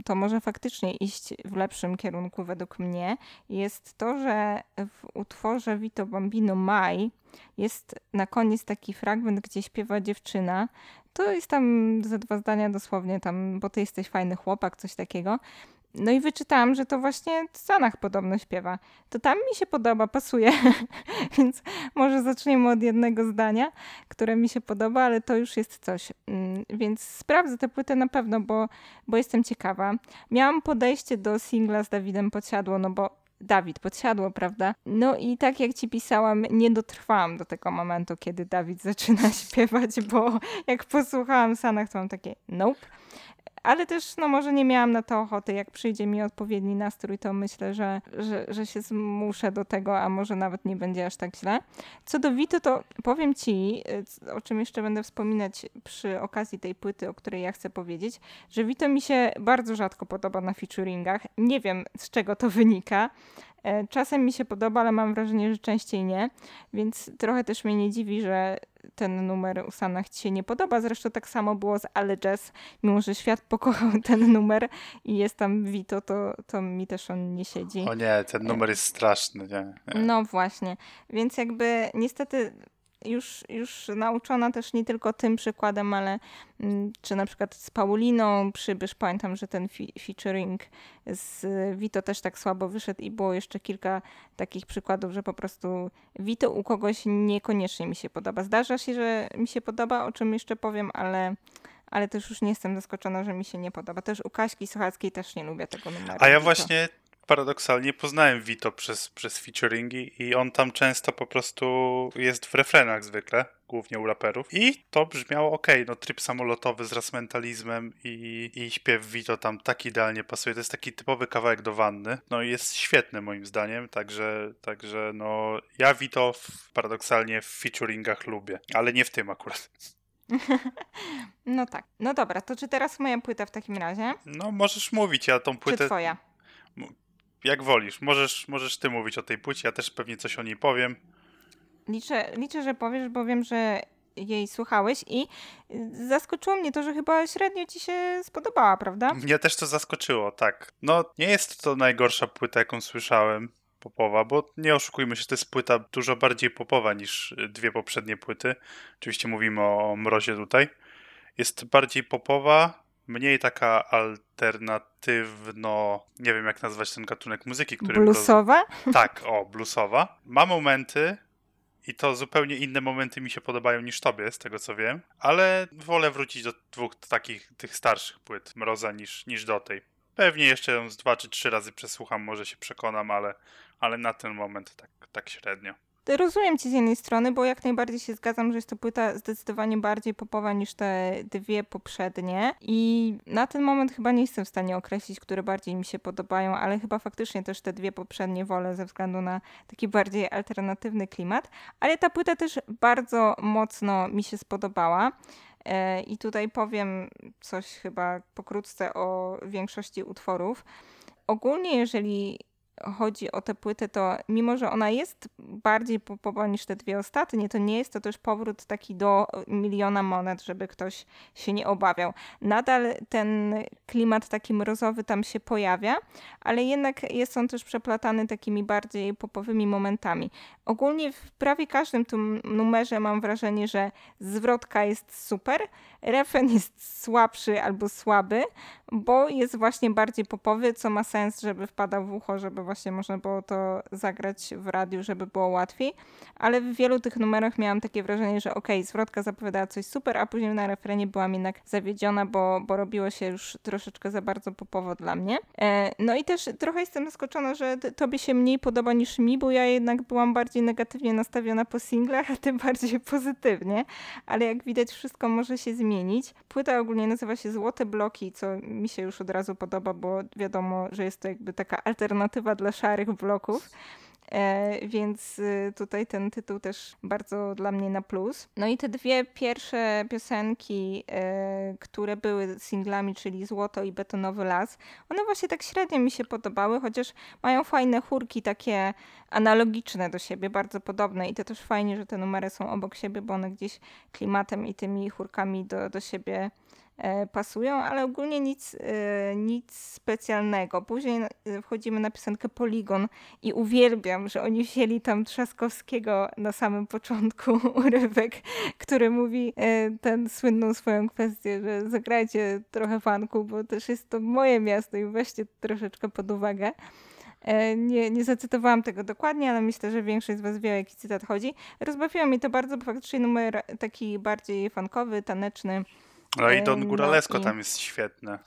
to może faktycznie iść w lepszym kierunku według mnie, jest to, że w utworze Vito Bambino Mai jest na koniec taki fragment, gdzie śpiewa dziewczyna. To jest tam ze dwa zdania dosłownie tam, bo ty jesteś fajny chłopak, coś takiego. No i wyczytałam, że to właśnie Sanach podobno śpiewa. To tam mi się podoba, pasuje. Więc może zaczniemy od jednego zdania, które mi się podoba, ale to już jest coś. Mm, więc sprawdzę tę płytę na pewno, bo, bo jestem ciekawa. Miałam podejście do singla z Dawidem Podsiadło, no bo Dawid podsiadło, prawda? No i tak jak ci pisałam, nie dotrwałam do tego momentu, kiedy Dawid zaczyna śpiewać, bo jak posłuchałam Sanach, to mam takie nope ale też no może nie miałam na to ochoty. Jak przyjdzie mi odpowiedni nastrój, to myślę, że, że, że się zmuszę do tego, a może nawet nie będzie aż tak źle. Co do Wito, to powiem ci, y, o czym jeszcze będę wspominać przy okazji tej płyty, o której ja chcę powiedzieć, że Wito mi się bardzo rzadko podoba na featuringach. Nie wiem, z czego to wynika. E, czasem mi się podoba, ale mam wrażenie, że częściej nie, więc trochę też mnie nie dziwi, że ten numer u Sanach ci się nie podoba. Zresztą tak samo było z Ale Jazz, mimo że świat pokochał ten numer i jest tam Vito, to, to mi też on nie siedzi.
O nie, ten numer jest straszny. Nie,
nie. No właśnie, więc jakby niestety już, już nauczona też nie tylko tym przykładem, ale mm, czy na przykład z Pauliną Przybysz, pamiętam, że ten featuring z Vito też tak słabo wyszedł i było jeszcze kilka takich przykładów, że po prostu Vito u kogoś niekoniecznie mi się podoba. Zdarza się, że mi się podoba, o czym jeszcze powiem, ale ale też już nie jestem zaskoczona, że mi się nie podoba. Też u Kaśki Sochackiej też nie lubię tego numeru.
A ja właśnie paradoksalnie poznałem Vito przez, przez featuringi i on tam często po prostu jest w refrenach zwykle, głównie u raperów. I to brzmiało ok, no tryb samolotowy z rasmentalizmem i, i śpiew Vito tam tak idealnie pasuje. To jest taki typowy kawałek do wanny. No i jest świetny moim zdaniem, także, także no ja Vito w, paradoksalnie w featuringach lubię, ale nie w tym akurat.
No tak. No dobra, to czy teraz moja płyta w takim razie?
No możesz mówić, ja tą płytę...
Czy twoja?
Jak wolisz. Możesz, możesz ty mówić o tej płycie, ja też pewnie coś o niej powiem.
Liczę, liczę, że powiesz, bo wiem, że jej słuchałeś i zaskoczyło mnie to, że chyba średnio ci się spodobała, prawda?
Mnie też to zaskoczyło, tak. No, nie jest to najgorsza płyta, jaką słyszałem popowa, bo nie oszukujmy się, to jest płyta dużo bardziej popowa niż dwie poprzednie płyty. Oczywiście mówimy o mrozie tutaj. Jest bardziej popowa, mniej taka alternatywno, nie wiem jak nazwać ten gatunek muzyki, który...
Bluesowa?
Tak, o, bluesowa. Ma momenty i to zupełnie inne momenty mi się podobają niż tobie, z tego co wiem, ale wolę wrócić do dwóch takich, tych starszych płyt Mroza niż, niż do tej. Pewnie jeszcze ją z dwa czy trzy razy przesłucham, może się przekonam, ale, ale na ten moment tak, tak średnio.
Rozumiem cię z jednej strony, bo jak najbardziej się zgadzam, że jest to płyta zdecydowanie bardziej popowa niż te dwie poprzednie i na ten moment chyba nie jestem w stanie określić, które bardziej mi się podobają, ale chyba faktycznie też te dwie poprzednie wolę ze względu na taki bardziej alternatywny klimat, ale ta płyta też bardzo mocno mi się spodobała. E, I tutaj powiem coś chyba pokrótce o większości utworów. Ogólnie, jeżeli chodzi o tę płytę, to mimo, że ona jest bardziej popowa niż te dwie ostatnie, to nie jest to też powrót taki do miliona monet, żeby ktoś się nie obawiał. Nadal ten klimat taki mrozowy tam się pojawia, ale jednak jest on też przeplatany takimi bardziej popowymi momentami. Ogólnie w prawie każdym tym numerze mam wrażenie, że zwrotka jest super, refren jest słabszy albo słaby, bo jest właśnie bardziej popowy, co ma sens, żeby wpadał w ucho, żeby właśnie można było to zagrać w radiu, żeby było łatwiej. Ale w wielu tych numerach miałam takie wrażenie, że okej, okay, zwrotka zapowiadała coś super, a później na refrenie byłam jednak zawiedziona, bo, bo robiło się już troszeczkę za bardzo popowo dla mnie. E, no i też trochę jestem zaskoczona, że tobie się mniej podoba niż mi, bo ja jednak byłam bardziej negatywnie nastawiona po singlach, a ty bardziej pozytywnie. Ale jak widać, wszystko może się zmienić. Płyta ogólnie nazywa się Złote Bloki, co mi się już od razu podoba, bo wiadomo, że jest to jakby taka alternatywa dla szarych bloków. E, więc y, tutaj ten tytuł też bardzo dla mnie na plus. No i te dwie pierwsze piosenki, e, które były singlami, czyli Złoto i Betonowy Las, one właśnie tak średnio mi się podobały, chociaż mają fajne chórki takie analogiczne do siebie, bardzo podobne i to też fajnie, że te numery są obok siebie, bo one gdzieś klimatem i tymi chórkami do, do siebie pasują, ale ogólnie nic, e, nic specjalnego. Później e, wchodzimy na piosenkę Poligon i uwielbiam, że oni wzięli tam Trzaskowskiego na samym początku urywek, który mówi tę słynną swoją kwestię, że zagrajcie trochę fanku, bo też jest to moje miasto i weźcie troszeczkę pod uwagę. Nie, nie zacytowałam tego dokładnie, ale myślę, że większość z Was wie, o jaki cytat chodzi. Rozbawiło mi to bardzo, bo faktycznie numer taki bardziej funkowy, taneczny,
no i Don Guralesco no i... tam jest świetne.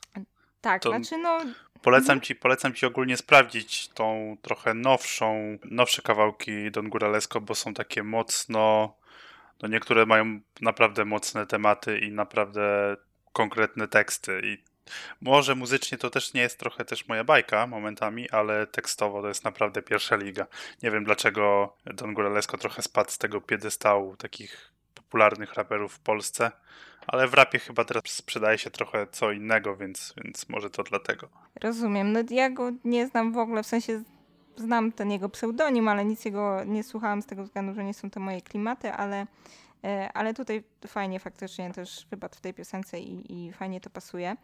Tak, to znaczy no...
Polecam mhm. ci, polecam ci ogólnie sprawdzić tą trochę nowszą, nowsze kawałki Don Guralesco, bo są takie mocno, no niektóre mają naprawdę mocne tematy i naprawdę konkretne teksty i może muzycznie to też nie jest trochę też moja bajka momentami, ale tekstowo to jest naprawdę pierwsza liga. Nie wiem dlaczego Don Guralesco trochę spadł z tego piedestału takich popularnych raperów w Polsce, ale w rapie chyba teraz sprzedaje się trochę co innego, więc, więc może to dlatego.
Rozumiem. No ja go nie znam w ogóle, w sensie znam ten jego pseudonim, ale nic jego nie słuchałam z tego względu, że nie są to moje klimaty, ale, e, ale tutaj fajnie faktycznie też wypadł w tej piosence i, i fajnie to pasuje.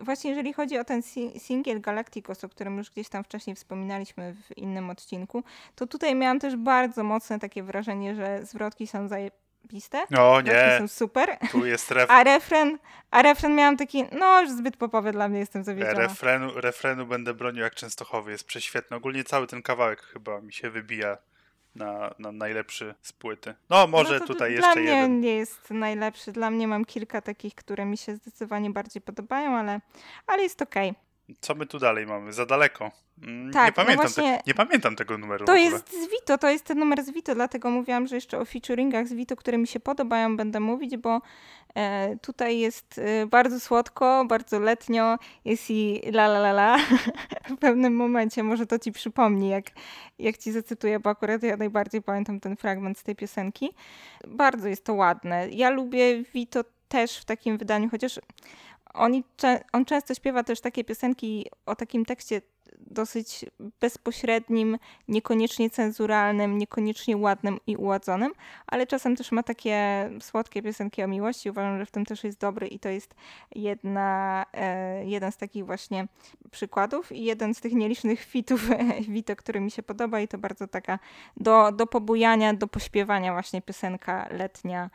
Właśnie jeżeli chodzi o ten singiel Galacticos, o którym już gdzieś tam wcześniej wspominaliśmy w innym odcinku, to tutaj miałam też bardzo mocne takie wrażenie, że zwrotki są zaje pistę.
O nie.
są super.
Tu jest ref...
A refren, a refren miałam taki, no już zbyt popowy dla mnie, jestem zawiedziona.
Refrenu, refrenu będę bronił jak Częstochowy, jest prześwietny. Ogólnie cały ten kawałek chyba mi się wybija na, na najlepszy z płyty. No może no tutaj jeszcze jeden.
Dla mnie nie jest najlepszy, dla mnie mam kilka takich, które mi się zdecydowanie bardziej podobają, ale, ale jest okej. Okay.
Co my tu dalej mamy? Za daleko. Mm, tak, nie, no pamiętam no te, nie pamiętam tego numeru.
To jest z Vito, to jest ten numer z Vito, dlatego mówiłam, że jeszcze o featuringach z Vito, które mi się podobają, będę mówić, bo e, tutaj jest e, bardzo słodko, bardzo letnio, jest i la la la la w pewnym momencie, może to ci przypomni, jak, jak ci zacytuję, bo akurat ja najbardziej pamiętam ten fragment z tej piosenki. Bardzo jest to ładne. Ja lubię Vito też w takim wydaniu, chociaż oni, on często śpiewa też takie piosenki o takim tekście dosyć bezpośrednim, niekoniecznie cenzuralnym, niekoniecznie ładnym i uładzonym, ale czasem też ma takie słodkie piosenki o miłości. Uważam, że w tym też jest dobry i to jest jedna, e, jeden z takich właśnie przykładów i jeden z tych nielicznych fitów Vito, który mi się podoba i to bardzo taka do, do pobujania, do pośpiewania właśnie piosenka letnia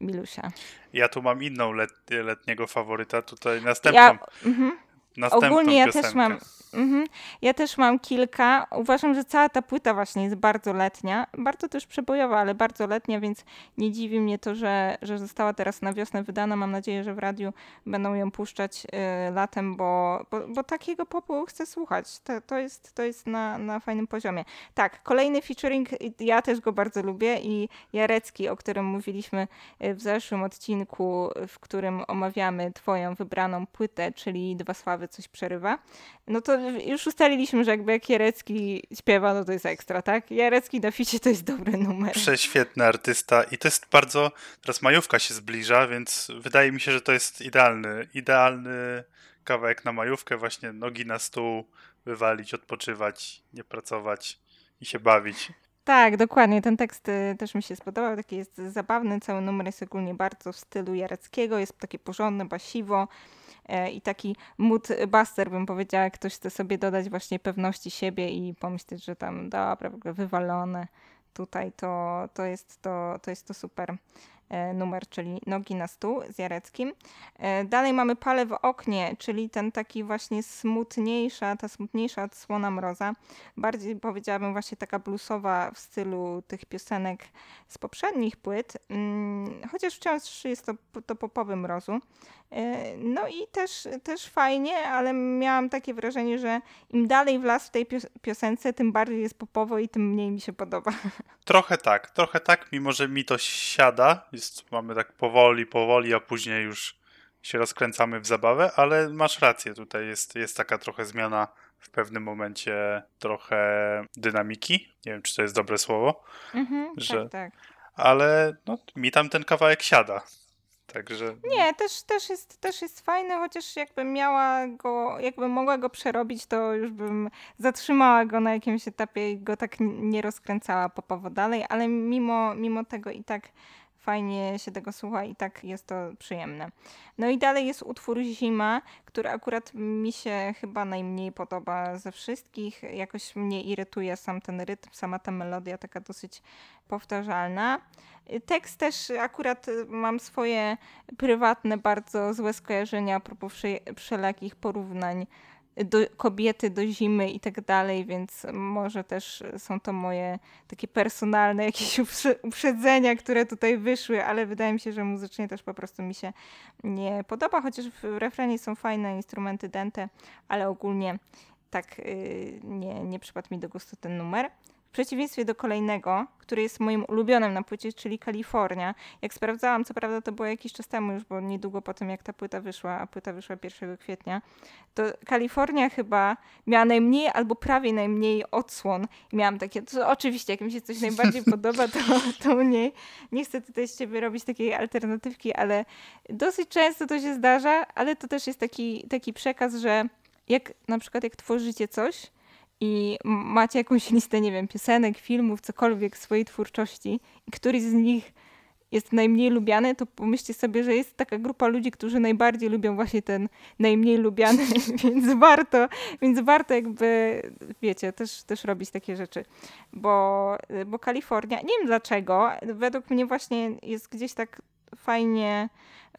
Milusia.
Ja tu mam inną let, letniego faworyta, tutaj następną. Ja, mm -hmm. Następną
Ogólnie ja
piosenkę.
też mam. Mhm, ja też mam kilka. Uważam, że cała ta płyta właśnie jest bardzo letnia. Bardzo też przebojowa, ale bardzo letnia, więc nie dziwi mnie to, że, że została teraz na wiosnę wydana. Mam nadzieję, że w radiu będą ją puszczać y, latem, bo, bo, bo takiego popu chcę słuchać. To, to jest, to jest na, na fajnym poziomie. Tak, kolejny featuring, ja też go bardzo lubię i Jarecki, o którym mówiliśmy y, w zeszłym odcinku, w którym omawiamy twoją wybraną płytę, czyli Dwa Sławy coś przerywa, no to już ustaliliśmy, że jakby jak Jarecki śpiewa, no to jest ekstra, tak? Jarecki na ficie to jest dobry numer.
Prześwietny artysta i to jest bardzo, teraz majówka się zbliża, więc wydaje mi się, że to jest idealny, idealny kawałek na majówkę, właśnie nogi na stół, wywalić, odpoczywać, nie pracować i się bawić.
Tak, dokładnie. Ten tekst y, też mi się spodobał. Taki jest zabawny. Cały numer jest ogólnie bardzo w stylu Jareckiego. Jest takie porządne, basiwo e, i taki mood buster, bym powiedziała. Ktoś chce sobie dodać właśnie pewności siebie i pomyśleć, że tam dobra, w ogóle wywalone tutaj, to, to, jest, to, to jest to super numer, czyli Nogi na stół z Jareckim. E, Dalej mamy Pale w oknie, czyli ten taki właśnie smutniejsza, ta smutniejsza odsłona mroza. Bardziej powiedziałabym właśnie taka bluesowa w stylu tych piosenek z poprzednich płyt, mm, chociaż wciąż jest to, to popowy mrozu. E, No i też, też fajnie, ale miałam takie wrażenie, że im dalej w las w tej pios- piosence, tym bardziej jest popowo i tym mniej mi się podoba.
Trochę tak, trochę tak, mimo że mi to siada, jest, mamy tak powoli, powoli, a później już się rozkręcamy w zabawę, ale masz rację, tutaj jest, jest taka trochę zmiana w pewnym momencie, trochę dynamiki, nie wiem czy to jest dobre słowo,
Mhm,
Że-
Tak, tak.
ale no, mi tam ten kawałek siada, także
Nie, też, też, jest, też jest fajny, chociaż jakbym miała go, jakbym mogła go przerobić, to już bym zatrzymała go na jakimś etapie i go tak nie rozkręcała popowo dalej, ale mimo, mimo tego i tak fajnie się tego słucha i tak jest to przyjemne. No i dalej jest utwór Zima, który akurat mi się chyba najmniej podoba ze wszystkich. Jakoś mnie irytuje sam ten rytm, sama ta melodia taka dosyć powtarzalna. Tekst też akurat y, mam swoje prywatne, bardzo złe skojarzenia a propos wsze- wszelakich porównań do kobiety, do zimy i tak dalej, więc może też są to moje takie personalne jakieś uprze- uprzedzenia, które tutaj wyszły, ale wydaje mi się, że muzycznie też po prostu mi się nie podoba, chociaż w refrenie są fajne instrumenty dente, ale ogólnie tak y, nie, nie przypadł mi do gustu ten numer. W przeciwieństwie do kolejnego, który jest moim ulubionym na płycie, czyli Kalifornia. Jak sprawdzałam, co prawda to było jakiś czas temu już, bo niedługo po tym jak ta płyta wyszła, a płyta wyszła 1 kwietnia, to Kalifornia chyba miała najmniej albo prawie najmniej odsłon. I miałam takie, to oczywiście, jak mi się coś najbardziej podoba, to, to mniej. Nie chcę tutaj z ciebie robić takiej alternatywki, ale dosyć często to się zdarza, ale to też jest taki, taki przekaz, że jak na przykład jak tworzycie coś, i macie jakąś listę, nie wiem, piosenek, filmów, cokolwiek swojej twórczości i któryś z nich jest najmniej lubiany, to pomyślcie sobie, że jest taka grupa ludzi, którzy najbardziej lubią właśnie ten najmniej lubiany, więc warto, więc warto jakby, wiecie, też, też robić takie rzeczy, bo, bo Kalifornia, nie wiem dlaczego, według mnie właśnie jest gdzieś tak fajnie,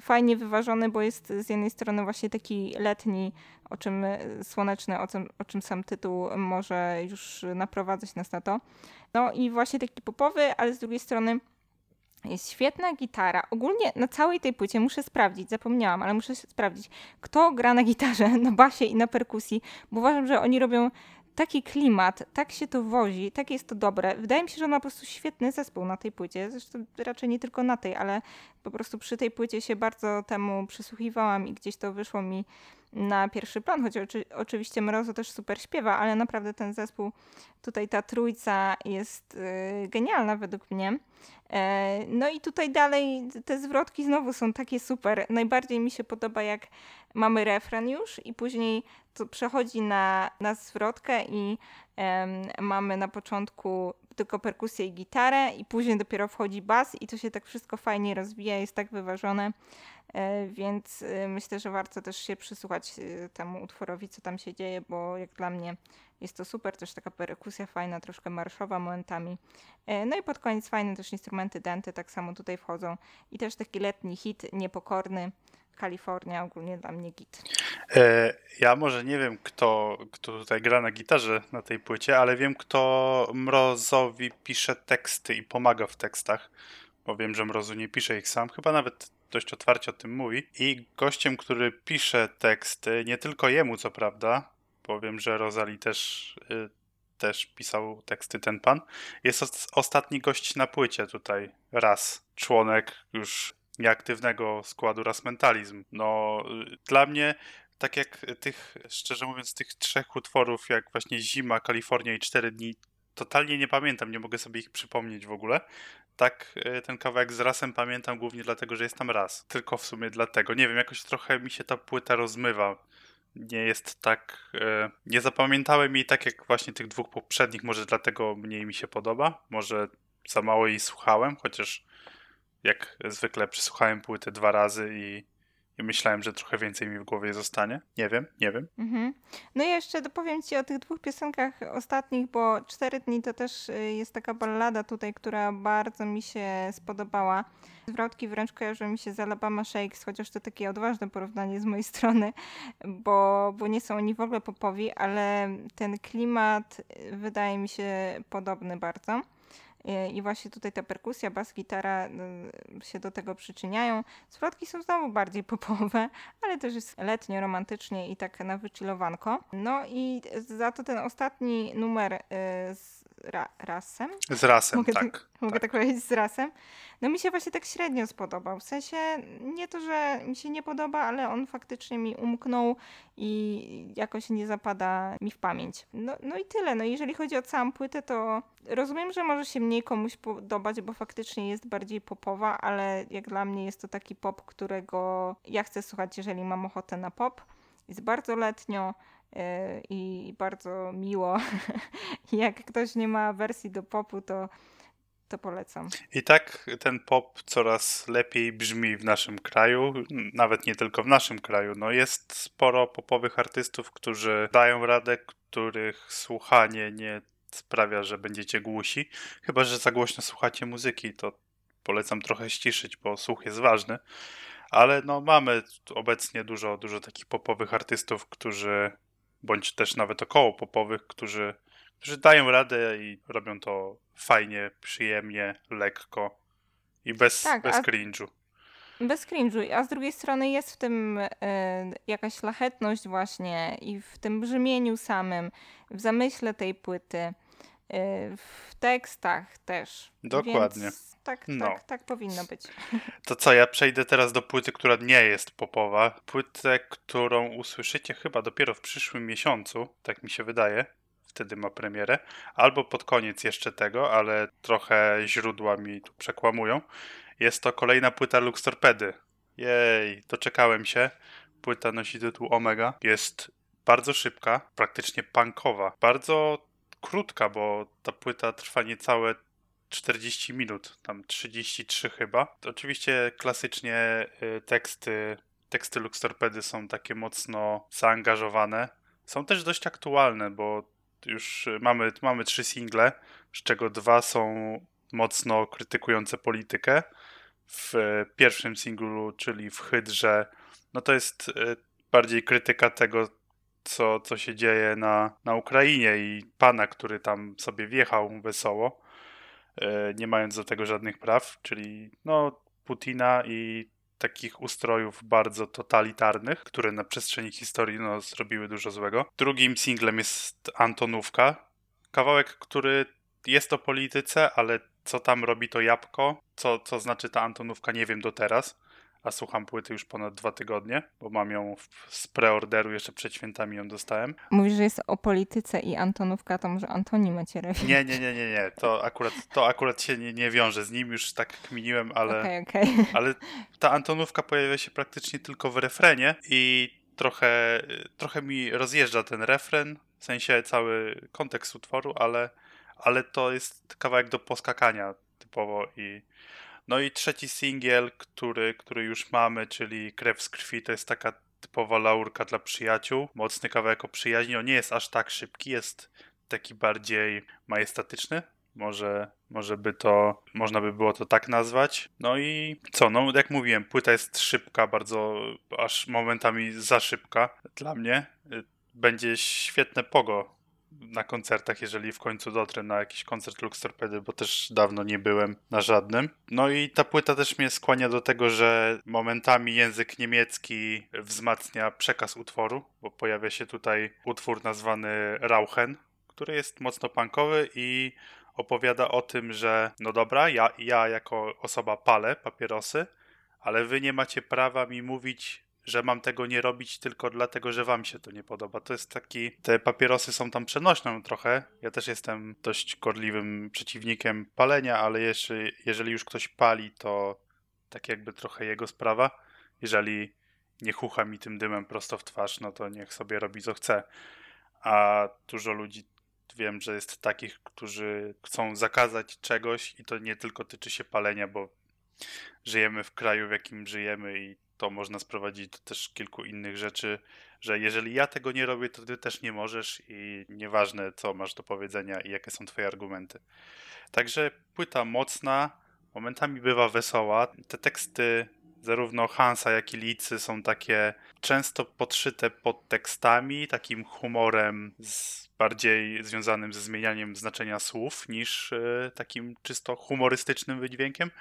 fajnie wyważony, bo jest z jednej strony właśnie taki letni, o czym e, słoneczny, o czym, o czym sam tytuł może już naprowadzać nas na to. No i właśnie taki popowy, ale z drugiej strony jest świetna gitara. Ogólnie na całej tej płycie muszę sprawdzić, zapomniałam, ale muszę sprawdzić, kto gra na gitarze, na basie i na perkusji, bo uważam, że oni robią taki klimat, tak się to wozi, tak jest to dobre. Wydaje mi się, że on ma po prostu świetny zespół na tej płycie. Zresztą raczej nie tylko na tej, ale po prostu przy tej płycie się bardzo temu przysłuchiwałam i gdzieś to wyszło mi na pierwszy plan, choć oczy, oczywiście Mrozo też super śpiewa, ale naprawdę ten zespół, tutaj ta trójca jest y, genialna według mnie. E, no i tutaj dalej te zwrotki znowu są takie super. Najbardziej mi się podoba, jak mamy refren już i później to przechodzi na, na zwrotkę i mamy na początku tylko perkusję i gitarę i później dopiero wchodzi bas i to się tak wszystko fajnie rozwija, jest tak wyważone, e, więc e, myślę, że warto też się przysłuchać e, temu utworowi, co tam się dzieje, bo jak dla mnie jest to super, też taka perkusja fajna, troszkę marszowa momentami. No i pod koniec fajne też instrumenty denty tak samo tutaj wchodzą i też taki letni hit, niepokorny, Kalifornia ogólnie dla mnie git.
E, ja może nie wiem, kto, kto tutaj gra na gitarze na tej płycie, ale wiem, kto Mrozowi pisze teksty i pomaga w tekstach, bo wiem, że Mrozu nie pisze ich sam, chyba nawet dość otwarcie o tym mówi. I gościem, który pisze teksty, nie tylko jemu co prawda, powiem, że Rozali też, y, też pisał teksty ten pan, jest os- ostatni gość na płycie tutaj, raz, członek już nieaktywnego składu Ras Mentalizm. No, y, dla mnie tak jak tych, szczerze mówiąc, tych trzech utworów, jak właśnie Zima, Kalifornia i Cztery dni, totalnie nie pamiętam, nie mogę sobie ich przypomnieć w ogóle. Tak y, ten kawałek z rasem pamiętam głównie dlatego, że jest tam raz. Tylko w sumie dlatego. Nie wiem, jakoś trochę mi się ta płyta rozmywa. Nie jest tak. y, Nie zapamiętałem jej tak jak właśnie tych dwóch poprzednich, może dlatego mniej mi się podoba. Może za mało jej słuchałem, chociaż jak zwykle przesłuchałem płytę dwa razy i, i myślałem, że trochę więcej mi w głowie zostanie. Nie wiem, nie wiem.
Mhm. No i jeszcze dopowiem Ci o tych dwóch piosenkach ostatnich, bo Cztery dni to też y, jest taka ballada tutaj, która bardzo mi się spodobała. Zwrotki wręcz kojarzą mi się z Alabama Shakes, chociaż to takie odważne porównanie z mojej strony, bo, bo nie są oni w ogóle popowi, ale ten klimat y, wydaje mi się podobny bardzo. Y, I właśnie tutaj ta perkusja, bas, gitara y, się do tego przyczyniają. Zwrotki są znowu bardziej popowe, ale też jest letnio, romantycznie i tak na wychillowanko. No i za to ten ostatni numer y, z ra rasem,
Z rasem,
Mogę
tak.
tak- mogę
tak.
tak powiedzieć, z rasem, no mi się właśnie tak średnio spodobał. W sensie nie to, że mi się nie podoba, ale on faktycznie mi umknął i jakoś nie zapada mi w pamięć. No, no i tyle. No jeżeli chodzi o całą płytę, to rozumiem, że może się mniej komuś podobać, bo faktycznie jest bardziej popowa, ale jak dla mnie jest to taki pop, którego ja chcę słuchać, jeżeli mam ochotę na pop. Jest bardzo letnio i bardzo miło. jak ktoś nie ma wersji do popu, to, to polecam.
I tak ten pop coraz lepiej brzmi w naszym kraju, nawet nie tylko w naszym kraju. No jest sporo popowych artystów, którzy dają radę, których słuchanie nie sprawia, że będziecie głusi. Chyba, że za głośno słuchacie muzyki, to polecam trochę ściszyć, bo słuch jest ważny. Ale no mamy obecnie dużo, dużo takich popowych artystów, którzy, bądź też nawet około popowych, którzy którzy dają radę i robią to fajnie, przyjemnie, lekko i bez,
Tak,
bez
a-
cringe'u.
Bez cringe'u, a z drugiej strony jest w tym e, jakaś szlachetność właśnie i w tym brzmieniu samym, w zamyśle tej płyty, w tekstach też.
Dokładnie.
Więc tak,
No.
tak, tak powinno być.
To co, ja przejdę teraz do płyty, która nie jest popowa. Płytę, którą usłyszycie chyba dopiero w przyszłym miesiącu, tak mi się wydaje. Wtedy ma premierę. Albo pod koniec jeszcze tego, ale trochę źródła mi tu przekłamują. Jest to kolejna płyta Lux Torpedy. Jej, doczekałem się. Płyta nosi tytuł Omega. Jest bardzo szybka, praktycznie punkowa. Bardzo krótka, bo ta płyta trwa niecałe 40 minut, tam 33 chyba. Oczywiście klasycznie y, teksty, teksty Lux Torpedy są takie mocno zaangażowane. Są też dość aktualne, bo już y, mamy, mamy trzy single, z czego dwa są mocno krytykujące politykę. W y, pierwszym singlu, czyli w Hydrze, no to jest bardziej krytyka tego, co, co się dzieje na, na Ukrainie i pana, który tam sobie wjechał wesoło, e, nie mając do tego żadnych praw, czyli no Putina i takich ustrojów bardzo totalitarnych, które na przestrzeni historii no, zrobiły dużo złego. Drugim singlem jest Antonówka, kawałek, który jest o polityce, ale co tam robi to jabłko, co, co znaczy ta Antonówka? Nie wiem do teraz, a słucham płyty już ponad dwa tygodnie, bo mam ją z preorderu, jeszcze przed świętami ją dostałem.
Mówisz, że jest o polityce i Antonówka, to może Antoni Macierewicz.
Nie, nie, nie, nie, nie, to akurat, to akurat się nie, nie wiąże z nim, już tak kminiłem, ale...
Okej, okej.
Ale ta Antonówka pojawia się praktycznie tylko w refrenie i trochę, trochę mi rozjeżdża ten refren, w sensie cały kontekst utworu, ale, ale to jest kawałek do poskakania typowo i no i trzeci singiel, który, który już mamy, czyli Krew z krwi, to jest taka typowa laurka dla przyjaciół, mocny kawałek o przyjaźni, on nie jest aż tak szybki, jest taki bardziej majestatyczny, może, Może by to, można by było to tak nazwać. No i co, no jak mówiłem, płyta jest szybka, bardzo, aż momentami za szybka dla mnie. Y, Będzie świetne pogo na koncertach, jeżeli w końcu dotrę na jakiś koncert Lux Torpedy, bo też dawno nie byłem na żadnym. No i ta płyta też mnie skłania do tego, że momentami język niemiecki wzmacnia przekaz utworu, bo pojawia się tutaj utwór nazwany Rauchen, który jest mocno punkowy i opowiada o tym, że no dobra, ja, ja jako osoba palę papierosy, ale wy nie macie prawa mi mówić, że mam tego nie robić tylko dlatego, że wam się to nie podoba. To jest taki, te papierosy są tam przenośną trochę. Ja też jestem dość gorliwym przeciwnikiem palenia, ale jeszcze, jeżeli już ktoś pali, to tak jakby trochę jego sprawa. Jeżeli nie chucha mi tym dymem prosto w twarz, no to niech sobie robi co chce. A dużo ludzi wiem, że jest takich, którzy chcą zakazać czegoś i to nie tylko tyczy się palenia, bo żyjemy w kraju, w jakim żyjemy i to można sprowadzić do też kilku innych rzeczy, że jeżeli ja tego nie robię, to ty też nie możesz i nieważne co masz do powiedzenia i jakie są twoje argumenty. Także płyta mocna, momentami bywa wesoła. Te teksty zarówno Hansa, jak i Licy są takie często podszyte pod tekstami, takim humorem z bardziej związanym ze zmienianiem znaczenia słów niż e, takim czysto humorystycznym wydźwiękiem.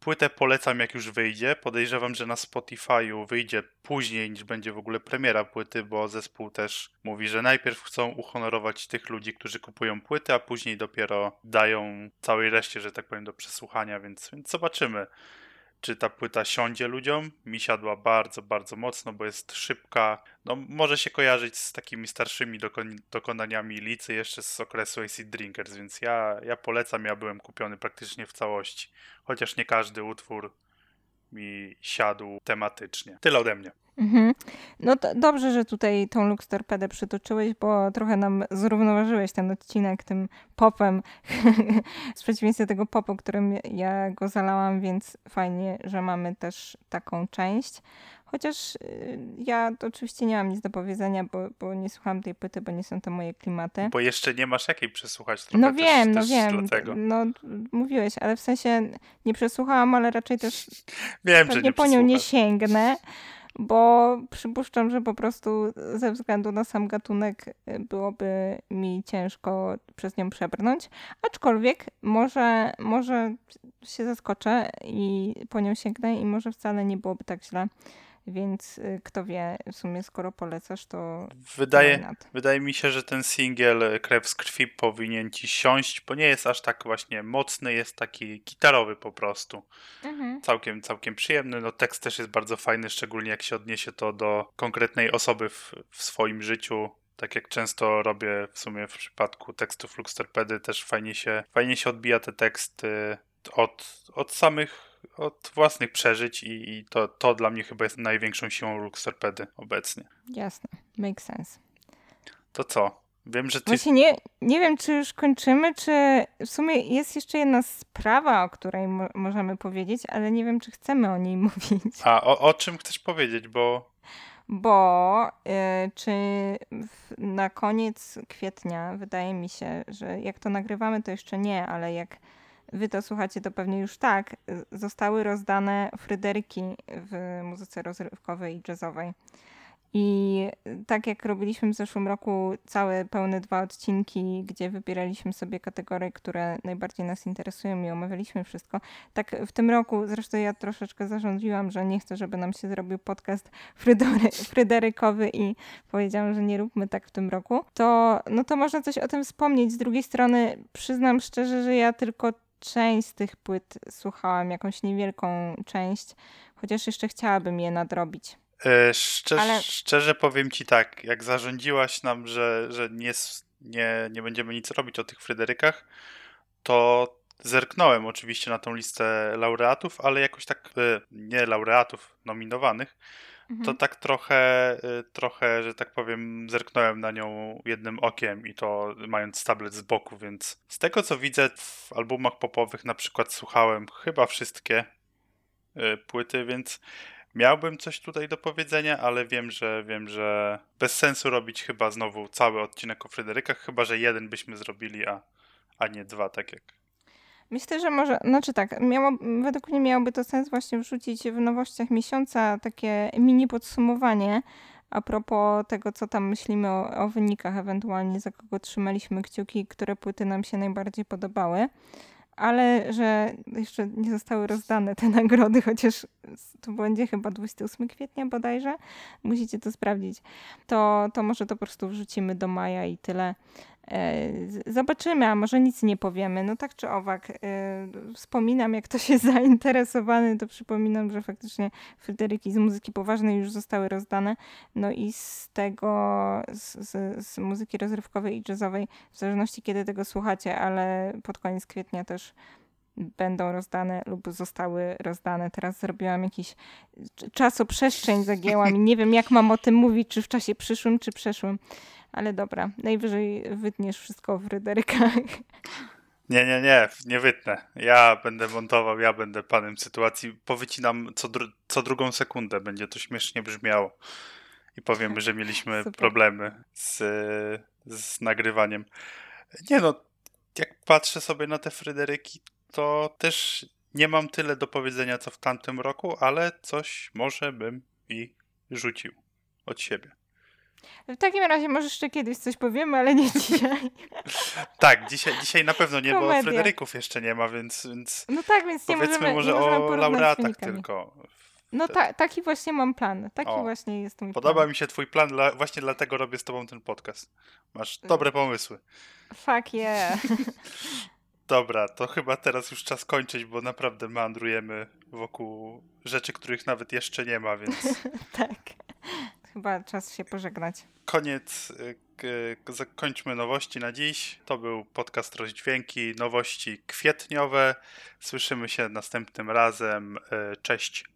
Płytę polecam jak już wyjdzie. Podejrzewam, że na Spotify'u wyjdzie później niż będzie w ogóle premiera płyty, bo zespół też mówi, że najpierw chcą uhonorować tych ludzi, którzy kupują płyty, a później dopiero dają całej reszcie, że tak powiem, do przesłuchania, więc, więc zobaczymy. Czy ta płyta siądzie ludziom? Mi siadła bardzo, bardzo mocno, bo jest szybka. No, może się kojarzyć z takimi starszymi dokon- dokonaniami Licy jeszcze z okresu AC Drinkers, więc ja, ja polecam. Ja byłem kupiony praktycznie w całości. Chociaż nie każdy utwór mi siadł tematycznie. Tyle ode mnie.
Mhm. No dobrze, że tutaj tą Lux Torpedę przytoczyłeś, bo trochę nam zrównoważyłeś ten odcinek tym popem, w przeciwieństwie tego popu, którym ja go zalałam, więc fajnie, że mamy też taką część. Chociaż y, ja oczywiście nie mam nic do powiedzenia, bo, bo nie słucham tej płyty, bo nie są to moje klimaty.
Bo jeszcze nie masz jakiej przesłuchać trochę
No
też,
wiem, no
też
wiem.
Dlatego.
No mówiłeś, ale w sensie nie przesłuchałam, ale raczej też
Wiem, że nie
po nią nie sięgnę, bo przypuszczam, że po prostu ze względu na sam gatunek y, byłoby mi ciężko przez nią przebrnąć. Aczkolwiek może, może się zaskoczę i po nią sięgnę i może wcale nie byłoby tak źle. Więc y, kto wie, w sumie skoro polecasz, to
Wydaje? Wydaje mi się, że ten singiel e, Krew z krwi powinien ci siąść, bo nie jest aż tak właśnie mocny, jest taki gitarowy po prostu.
Mhm.
Całkiem, całkiem przyjemny. No tekst też jest bardzo fajny, szczególnie jak się odniesie to do konkretnej osoby w, w swoim życiu. Tak jak często robię w sumie w przypadku tekstów Lux Torpedy, też fajnie się, fajnie się odbija te teksty od, od samych, od własnych przeżyć i, i to, to dla mnie chyba jest największą siłą Lux Torpedy obecnie.
Jasne, make sense.
To co? Wiem, że ty
Właśnie nie, nie wiem, czy już kończymy, czy w sumie jest jeszcze jedna sprawa, o której mo- możemy powiedzieć, ale nie wiem, czy chcemy o niej mówić.
A o, o czym chcesz powiedzieć? Bo
Bo y, czy w, na koniec kwietnia wydaje mi się, że jak to nagrywamy, to jeszcze nie, ale jak wy to słuchacie, to pewnie już tak, zostały rozdane Fryderyki w muzyce rozrywkowej i jazzowej. I tak jak robiliśmy w zeszłym roku całe pełne dwa odcinki, gdzie wybieraliśmy sobie kategorie, które najbardziej nas interesują i omawialiśmy wszystko, tak w tym roku, zresztą ja troszeczkę zarządziłam, że nie chcę, żeby nam się zrobił podcast Frydory, Fryderykowy i powiedziałam, że nie róbmy tak w tym roku, to no to można coś o tym wspomnieć. Z drugiej strony przyznam szczerze, że ja tylko część z tych płyt słuchałam, jakąś niewielką część, chociaż jeszcze chciałabym je nadrobić.
e, szczerze,
Ale-
szczerze powiem ci tak, jak zarządziłaś nam, że, że nie, nie, nie będziemy nic robić o tych Fryderykach, to zerknąłem oczywiście na tą listę laureatów, ale jakoś tak, e, nie laureatów nominowanych,
Mhm.
to tak trochę, e, trochę, że tak powiem, zerknąłem na nią jednym okiem i to mając tablet z boku, więc z tego co widzę w albumach popowych na przykład słuchałem chyba wszystkie e, płyty, więc miałbym coś tutaj do powiedzenia, ale wiem, że wiem, że bez sensu robić chyba znowu cały odcinek o Fryderykach, chyba że jeden byśmy zrobili, a, a nie dwa, tak jak
Myślę, że może, znaczy tak, miało, według mnie miałoby to sens właśnie wrzucić w nowościach miesiąca takie mini podsumowanie a propos tego, co tam myślimy o, o wynikach, ewentualnie za kogo trzymaliśmy kciuki, które płyty nam się najbardziej podobały ale że jeszcze nie zostały rozdane te nagrody, chociaż to będzie chyba 28 kwietnia bodajże. Musicie to sprawdzić. To, to może to po prostu wrzucimy do maja i tyle. E, zobaczymy, a może nic nie powiemy. No tak czy owak, e, wspominam, jak ktoś jest zainteresowany, to przypominam, że faktycznie Fryderyki z muzyki poważnej już zostały rozdane. No i z tego, z, z, muzyki rozrywkowej i jazzowej, w zależności kiedy tego słuchacie, ale pod koniec kwietnia też będą rozdane lub zostały rozdane. Teraz zrobiłam jakiś czasoprzestrzeń, zagięłam i nie wiem, jak mam o tym mówić, czy w czasie przyszłym, czy przeszłym. Ale dobra, najwyżej wytniesz wszystko w Ryderykach.
Nie, nie, nie, nie wytnę. Ja będę montował, ja będę panem sytuacji. Powycinam co, dru co drugą sekundę, będzie to śmiesznie brzmiało. I powiem, że mieliśmy problemy z, z nagrywaniem. Nie no, jak patrzę sobie na te Fryderyki, to też nie mam tyle do powiedzenia co w tamtym roku, ale coś może bym i rzucił od siebie.
W takim razie może jeszcze kiedyś coś powiemy, ale nie dzisiaj.
tak, dzisiaj, dzisiaj na pewno nie, Komedia. bo Fryderyków jeszcze nie ma, więc, więc
no tak, więc nie
powiedzmy
możemy,
może
nie
o laureatach tylko.
No ta, taki właśnie mam plan. Taki o, właśnie jest mój
Podoba
plan.
mi się twój plan, dla, właśnie dlatego robię z tobą ten podcast. Masz dobre pomysły.
Fuck yeah.
Dobra, to chyba teraz już czas kończyć, bo naprawdę meandrujemy wokół rzeczy, których nawet jeszcze nie ma, więc.
tak. Chyba czas się pożegnać.
Koniec. Zakończmy nowości na dziś. To był podcast Rozdźwięki, nowości kwietniowe. Słyszymy się następnym razem. E, cześć.